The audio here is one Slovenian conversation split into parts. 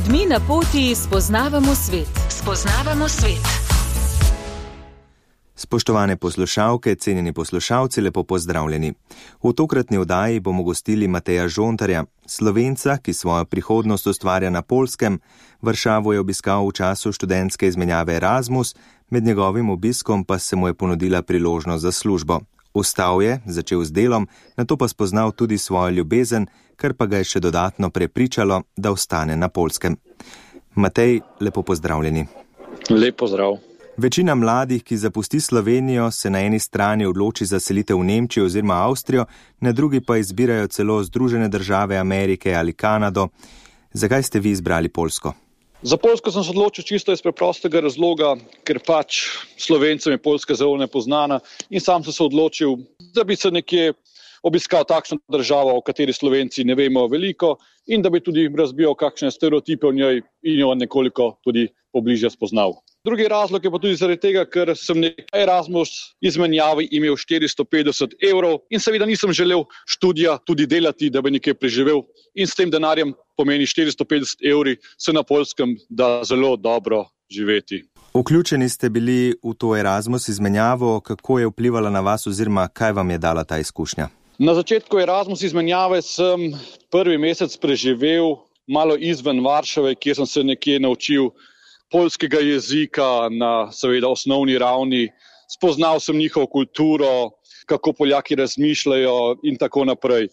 ljudmi na poti spoznavamo svet. Spoznavamo svet. Spoštovane poslušalke, cenjeni poslušalci, lepo pozdravljeni. V tokratni oddaji bomo gostili Mateja Žontarja, slovenca, ki svojo prihodnost ustvarja na polskem. Vršavo je obiskal v času študentske izmenjave Erasmus, med njegovim obiskom pa se mu je ponudila priložnost za službo. Ustal je, začel z delom, na to pa spoznal tudi svojo ljubezen, kar pa ga je še dodatno prepričalo, da ostane na polskem. Matej, lepo pozdravljeni. Lepo zdrav. Večina mladih, ki zapusti Slovenijo, se na eni strani odloči za selitev v Nemčijo oziroma Avstrijo, na drugi pa izbirajo celo Združene države Amerike ali Kanado. Zakaj ste vi izbrali Polsko? Za Polsko sem se odločil čisto iz preprostega razloga, ker pač Slovencem je Poljska zelo nepoznana in sam sem se odločil, da bi se nekje obiskal takšno državo, o kateri Slovenci ne vemo veliko in da bi tudi razbijal kakšne stereotipe o njej in jo nekoliko tudi pobliže spoznal. Drugi razlog je pa tudi zaradi tega, ker sem nekaj Erasmus izmenjavi imel 450 evrov in seveda nisem želel študija tudi delati, da bi nekaj preživel in s tem denarjem pomeni 450 evri se na polskem da zelo dobro živeti. Vključeni ste bili v to Erasmus izmenjavo, kako je vplivala na vas oziroma kaj vam je dala ta izkušnja? Na začetku Erasmus izmenjave sem prvi mesec preživel malo izven Varšave, kjer sem se nekje naučil polskega jezika na seveda osnovni ravni, spoznal sem njihovo kulturo, kako Poljaki razmišljajo in tako naprej.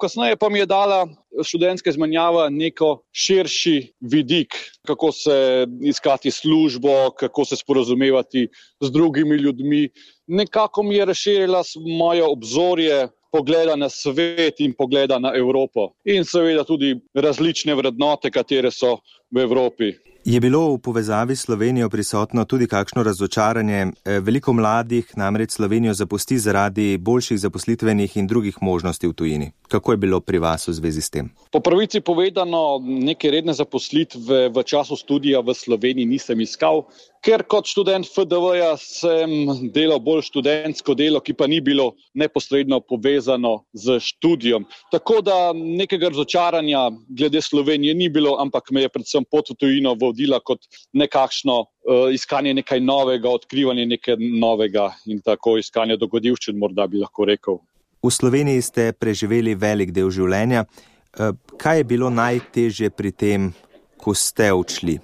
Kasneje pa mi je dala študentska izmenjava neko širši vidik, kako se iskati službo, kako se sporozumevati z drugimi ljudmi. Nekako mi je razširila moje obzorje, pogleda na svet in pogleda na Evropo in seveda tudi različne vrednote, katere so v Evropi. Je bilo v povezavi s Slovenijo prisotno tudi kakšno razočaranje? E, veliko mladih namreč Slovenijo zapusti zaradi boljših zaposlitvenih in drugih možnosti v tujini. Kako je bilo pri vas v zvezi s tem? Po pravici povedano, neke redne zaposlitve v času študija v Sloveniji nisem iskal, ker kot študent FDV-ja sem delal bolj študentsko delo, ki pa ni bilo neposredno povezano z študijom. Tako da nekega razočaranja glede Slovenije ni bilo, ampak me je predvsem pot v tujino vodil vodila kot nekakšno uh, iskanje nekaj novega, odkrivanje nekaj novega in tako iskanje dogodivščin, morda bi lahko rekel. V Sloveniji ste preživeli velik del življenja. Uh, kaj je bilo najtežje pri tem, ko ste odšli?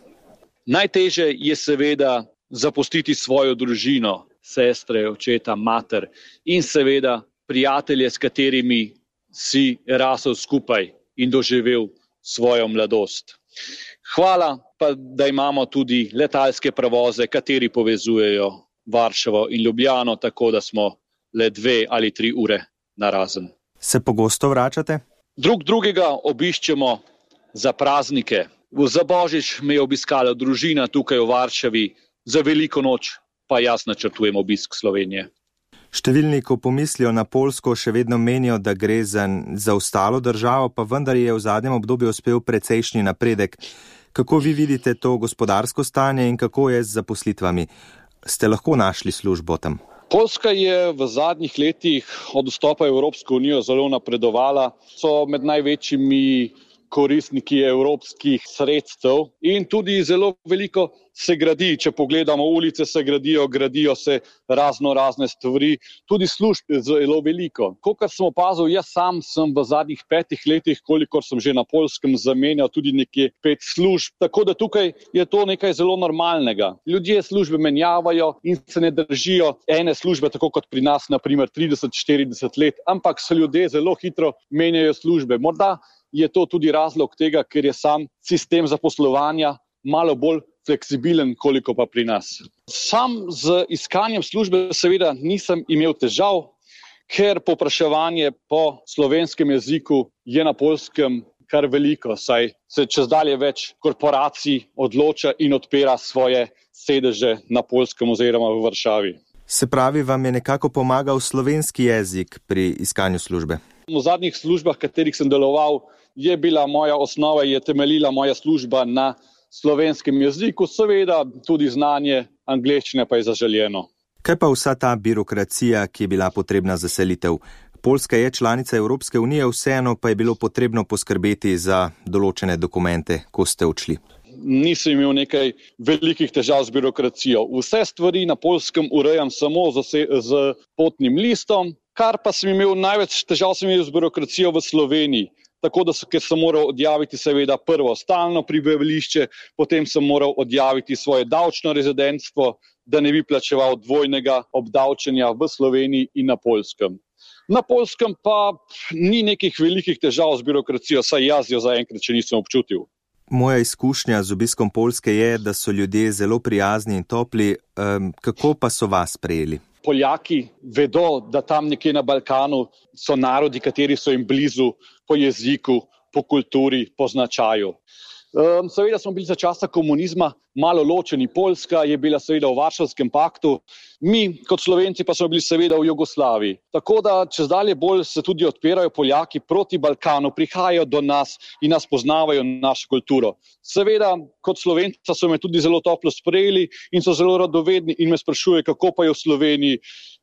Najtežje je seveda zapustiti svojo družino, sestre, očeta, mater in seveda prijatelje, s katerimi si rasel skupaj in doživel svojo mladost. Hvala pa, da imamo tudi letalske prevoze, kateri povezujejo Varšavo in Ljubljano, tako da smo le dve ali tri ure na razen. Se pogosto vračate? Drug drugega obiščemo za praznike. Za božič me je obiskala družina tukaj v Varšavi, za veliko noč pa jaz načrtujem obisk Slovenije. Številni, ko pomislijo na Polsko, še vedno menijo, da gre za, za ostalo državo, pa vendar je v zadnjem obdobju uspel precejšnji napredek. Kako vi vidite to gospodarsko stanje in kako je z zaposlitvami? Ste lahko našli službo tam? Poljska je v zadnjih letih od vstopa v Evropsko unijo zelo napredovala, so med največjimi koristniki evropskih sredstev in tudi zelo veliko se gradi. Če pogledamo ulice, se gradijo, gradijo se razno razne stvari, tudi služb je zelo veliko. Kot sem opazil, jaz sam sem v zadnjih petih letih, kolikor sem že na polskem, zamenjal tudi nekje pet služb. Tako da tukaj je to nekaj zelo normalnega. Ljudje službe menjavajo in se ne držijo ene službe, tako kot pri nas, naprimer 30-40 let, ampak se ljudje zelo hitro menjajo službe. Morda je to tudi razlog tega, ker je sam sistem zaposlovanja malo bolj fleksibilen, koliko pa pri nas. Sam z iskanjem službe seveda nisem imel težav, ker popraševanje po slovenskem jeziku je na polskem kar veliko, saj se čez dalje več korporacij odloča in odpira svoje sedeže na polskem oziroma v Varšavi. Se pravi, vam je nekako pomagal slovenski jezik pri iskanju službe? V zadnjih službah, katerih sem deloval, je bila moja osnova, je temeljila moja služba na slovenskem jeziku, seveda tudi znanje angleščine pa je zaželjeno. Kaj pa vsa ta birokracija, ki je bila potrebna za selitev? Poljska je članica Evropske unije, vseeno pa je bilo potrebno poskrbeti za določene dokumente, ko ste odšli. Nisem imel nekaj velikih težav z birokracijo. Vse stvari na polskem urejam samo z, z potnim listom, kar pa sem imel največ težav imel z birokracijo v Sloveniji. Tako da, ker sem moral odjaviti, seveda, prvo stalno prebivališče, potem sem moral odjaviti svoje davčno rezidentstvo, da ne bi plačeval dvojnega obdavčenja v Sloveniji in na Poljskem. Na Poljskem pa ni nekih velikih težav z birokracijo, saj jaz jo zaenkrat še nisem občutil. Moja izkušnja z obiskom Poljske je, da so ljudje zelo prijazni in topli. Um, kako pa so vas prejeli? Poljaki vedo, da tam nekje na Balkanu so narodi, kateri so jim blizu po jeziku, po kulturi, po značaju. Um, seveda smo bili za časa komunizma malo ločeni. Poljska je bila seveda v Varšavskem paktu, mi kot Slovenci pa smo bili seveda v Jugoslaviji. Tako da čez dalje bolj se tudi odpirajo Poljaki proti Balkanu, prihajajo do nas in nas poznavajo našo kulturo. Seveda, kot Slovenca so me tudi zelo toplo sprejeli in so zelo radovedni in me sprašujejo, kako pa je v Sloveniji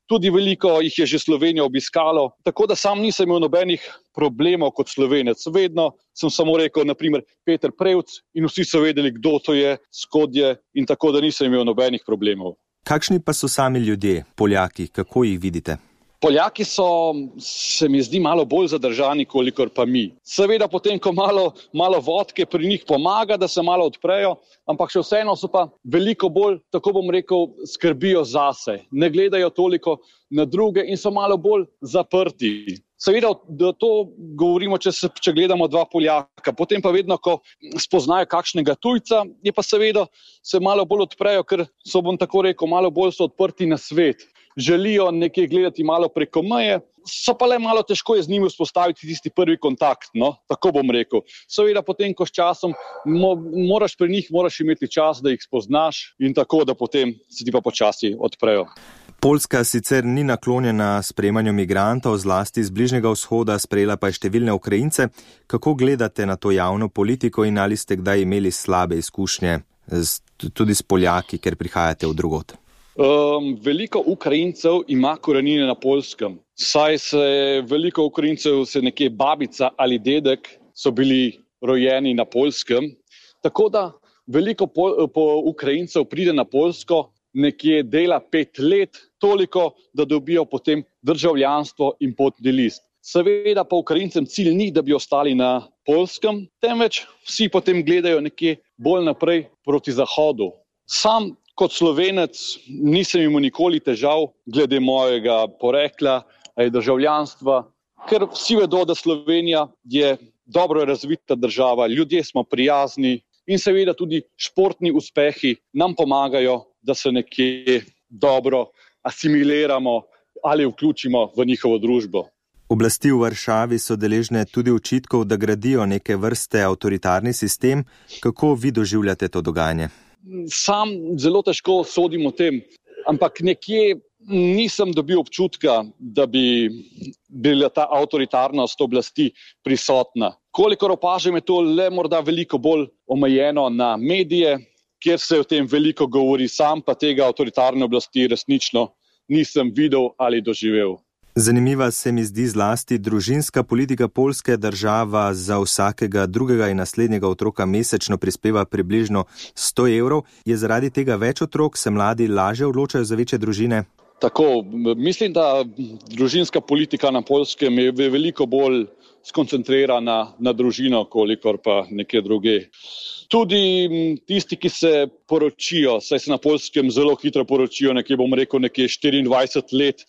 tudi veliko jih je že Slovenijo obiskalo, tako da sam nisem imel nobenih problemov kot slovenec. Vedno sem samo rekel, naprimer, Peter Prevc in vsi so vedeli, kdo to je, skodje in tako da nisem imel nobenih problemov. Kakšni pa so sami ljudje, Poljaki, kako jih vidite? Poljaki so, se mi zdi, malo bolj zadržani, kolikor pa mi. Seveda, potem, ko malo, malo vodke pri njih pomaga, da se malo odprejo, ampak še vseeno so pa veliko bolj, tako bom rekel, skrbijo zase, ne gledajo toliko na druge in so malo bolj zaprti. Seveda, da to govorimo, če, se, če gledamo dva Poljaka, potem pa vedno, ko spoznajo kakšnega tujca, je pa seveda se malo bolj odprejo, ker so, bom tako rekel, malo bolj so odprti na svet želijo nekje gledati malo preko meje, so pa le malo težko je z njimi vzpostaviti tisti prvi kontakt. No? Tako bom rekel. Seveda, potem, ko s časom mo, moraš pri njih, moraš imeti čas, da jih spoznaš in tako, da potem se ti pa počasi odprejo. Poljska sicer ni naklonjena sprejemanju migrantov, zlasti iz Bližnjega vzhoda, sprejela pa je številne Ukrajince. Kako gledate na to javno politiko in ali ste kdaj imeli slabe izkušnje z, tudi s Poljaki, ker prihajate v drugot? Um, veliko Ukrajincev ima korenine na polskem, saj se veliko Ukrajincev, se nekje babica ali dedek, so bili rojeni na polskem. Tako da veliko po, po Ukrajincev pride na polsko, nekje dela pet let, toliko, da dobijo potem državljanstvo in potni list. Seveda pa Ukrajincem cilj ni, da bi ostali na polskem, temveč vsi potem gledajo nekje bolj naprej proti zahodu. Sam kot slovenec nisem imel nikoli težav glede mojega porekla ali državljanstva, ker vsi vedo, da Slovenija je dobro razvita država, ljudje smo prijazni in seveda tudi športni uspehi nam pomagajo, da se nekje dobro asimiliramo ali vključimo v njihovo družbo. Oblasti v Varšavi so deležne tudi očitkov, da gradijo neke vrste avtoritarni sistem. Kako vi doživljate to dogajanje? sam zelo težko sodim o tem, ampak nekje nisem dobil občutka, da bi bila ta avtoritarnost oblasti prisotna. Kolikor opažam, je to le morda veliko bolj omejeno na medije, kjer se o tem veliko govori, sam pa tega avtoritarne oblasti resnično nisem videl ali doživel. Zanimiva se mi zdi zlasti družinska politika polske država za vsakega drugega in naslednjega otroka mesečno prispeva približno 100 evrov. Je zaradi tega več otrok, se mladi lažje odločajo za večje družine? Tako, mislim, da družinska politika na polskem je veliko bolj skoncentrirana na družino, kolikor pa nekje druge. Tudi tisti, ki se poročijo, saj se na polskem zelo hitro poročijo, nekje bom rekel, nekje 24 let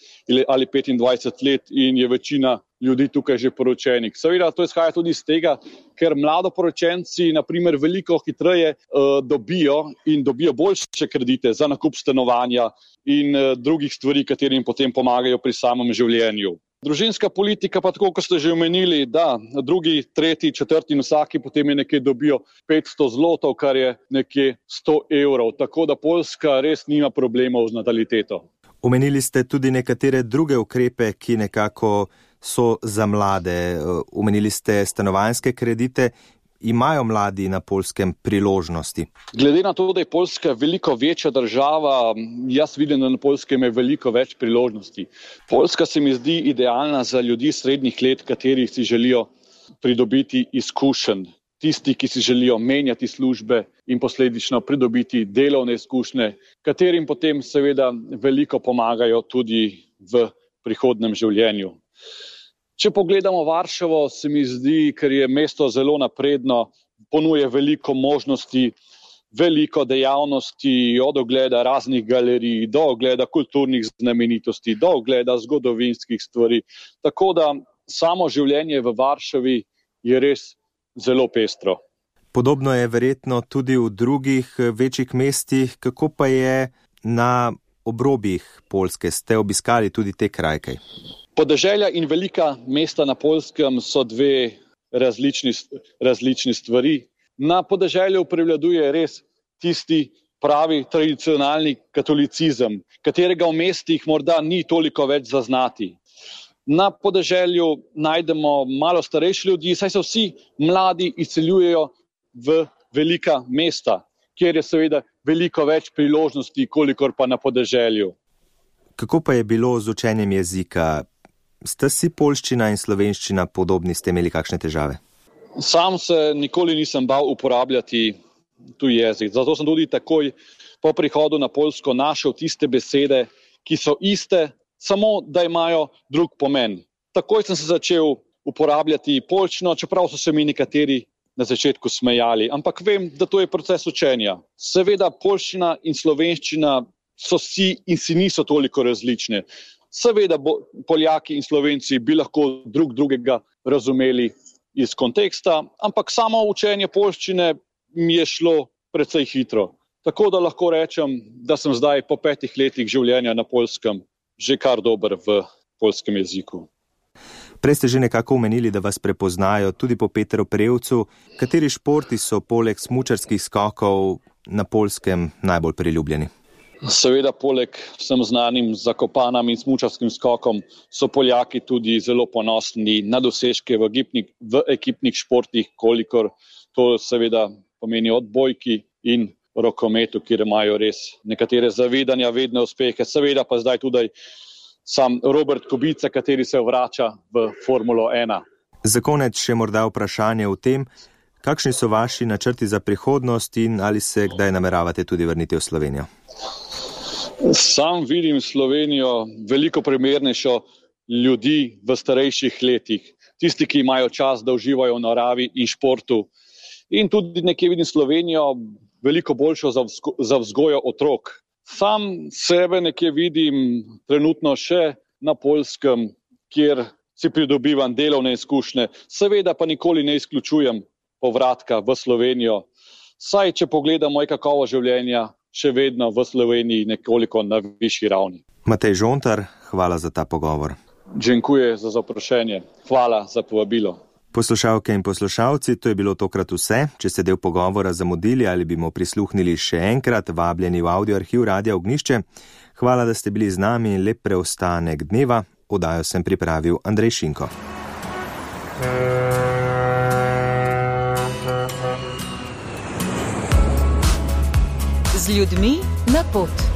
ali 25 let in je večina ljudi tukaj že poročenih. Seveda to izhaja tudi iz tega, ker mladoporočenci naprimer veliko hitreje uh, dobijo in dobijo boljše kredite za nakup stanovanja in uh, drugih stvari, katerim potem pomagajo pri samem življenju. Družinska politika, pa tako kot ste že omenili, da drugi, tretji, četrti in vsaki potem je nekje dobijo 500 zlotov, kar je nekje 100 evrov. Tako da Poljska res nima problemov z nataliteto. Omenili ste tudi nekatere druge ukrepe, ki nekako so za mlade. Omenili ste stanovanjske kredite. Imajo mladi na polskem priložnosti? Glede na to, da je Poljska veliko večja država, jaz vidim, da na polskem je veliko več priložnosti. Poljska se mi zdi idealna za ljudi srednjih let, kateri si želijo pridobiti izkušenj. Tisti, ki si želijo menjati službe in posledično pridobiti delovne izkušnje, katerim potem seveda veliko pomagajo tudi v prihodnem življenju. Če pogledamo Varšavo, se mi zdi, ker je mesto zelo napredno, ponuje veliko možnosti, veliko dejavnosti, od ogleda raznih galerij, do ogleda kulturnih znamenitosti, do ogleda zgodovinskih stvari. Tako da samo življenje v Varšavi je res zelo pestro. Podobno je verjetno tudi v drugih večjih mestih, kako pa je na obrobjih Polske, ste obiskali tudi te krajke? Podeželja in velika mesta na polskem so dve različni, različni stvari. Na podeželju prevladuje res tisti pravi tradicionalni katolicizem, katerega v mestih morda ni toliko več zaznati. Na podeželju najdemo malo starejši ljudi, saj se vsi mladi izseljujejo v velika mesta, kjer je seveda veliko več priložnosti, kolikor pa na podeželju. Kako pa je bilo z učenjem jezika? Ste si polščina in slovenščina podobni, ste imeli kakšne težave? Sam se nikoli nisem bal uporabljati tuji jezik. Zato sem tudi takoj po prihodu na Poljsko našel tiste besede, ki so iste, samo da imajo drug pomen. Takoj sem se začel uporabljati polščino, čeprav so se mi nekateri na začetku smejali. Ampak vem, da to je proces učenja. Seveda, polščina in slovenščina so si in si niso toliko različne. Seveda, bo, Poljaki in Slovenci bi lahko drug drugega razumeli iz konteksta, ampak samo učenje polščine mi je šlo precej hitro. Tako da lahko rečem, da sem zdaj po petih letih življenja na polskem že kar dober v polskem jeziku. Prej ste že nekako omenili, da vas prepoznajo tudi po Petru Prevcu. Kateri športi so poleg smučarskih skokov na polskem najbolj priljubljeni? Seveda, poleg vsem znanim zakopanam in smučarskim skokom, so Poljaki tudi zelo ponosni na dosežke v, gipnik, v ekipnih športih, kolikor to seveda pomeni odbojki in rokometu, kjer imajo res nekatere zavedanja, vedne uspehe. Seveda pa zdaj tudi sam Robert Kubica, kateri se vrača v Formulo 1. Za konec še morda vprašanje o tem, kakšni so vaši načrti za prihodnost in ali se kdaj nameravate tudi vrniti v Slovenijo. Sam vidim Slovenijo veliko primernejšo ljudi v starejših letih, tisti, ki imajo čas, da uživajo v naravi in športu. In tudi nekje vidim Slovenijo veliko boljšo za, vzgo za vzgojo otrok. Sam sebe nekje vidim trenutno še na polskem, kjer si pridobivam delovne izkušnje, seveda pa nikoli ne izključujem povratka v Slovenijo. Saj, če pogledamo, je kakovo življenja še vedno v Sloveniji nekoliko na višji ravni. Matej Žontar, hvala za ta pogovor. Dziękuję za zaprošenje. Hvala za povabilo. Poslušalke in poslušalci, to je bilo tokrat vse. Če ste del pogovora zamudili ali bi mu prisluhnili še enkrat, vabljeni v audio arhiv Radia Ognišče. Hvala, da ste bili z nami in lep preostanek dneva. Odajo sem pripravil Andrej Šinko. Z ljudmi na pot.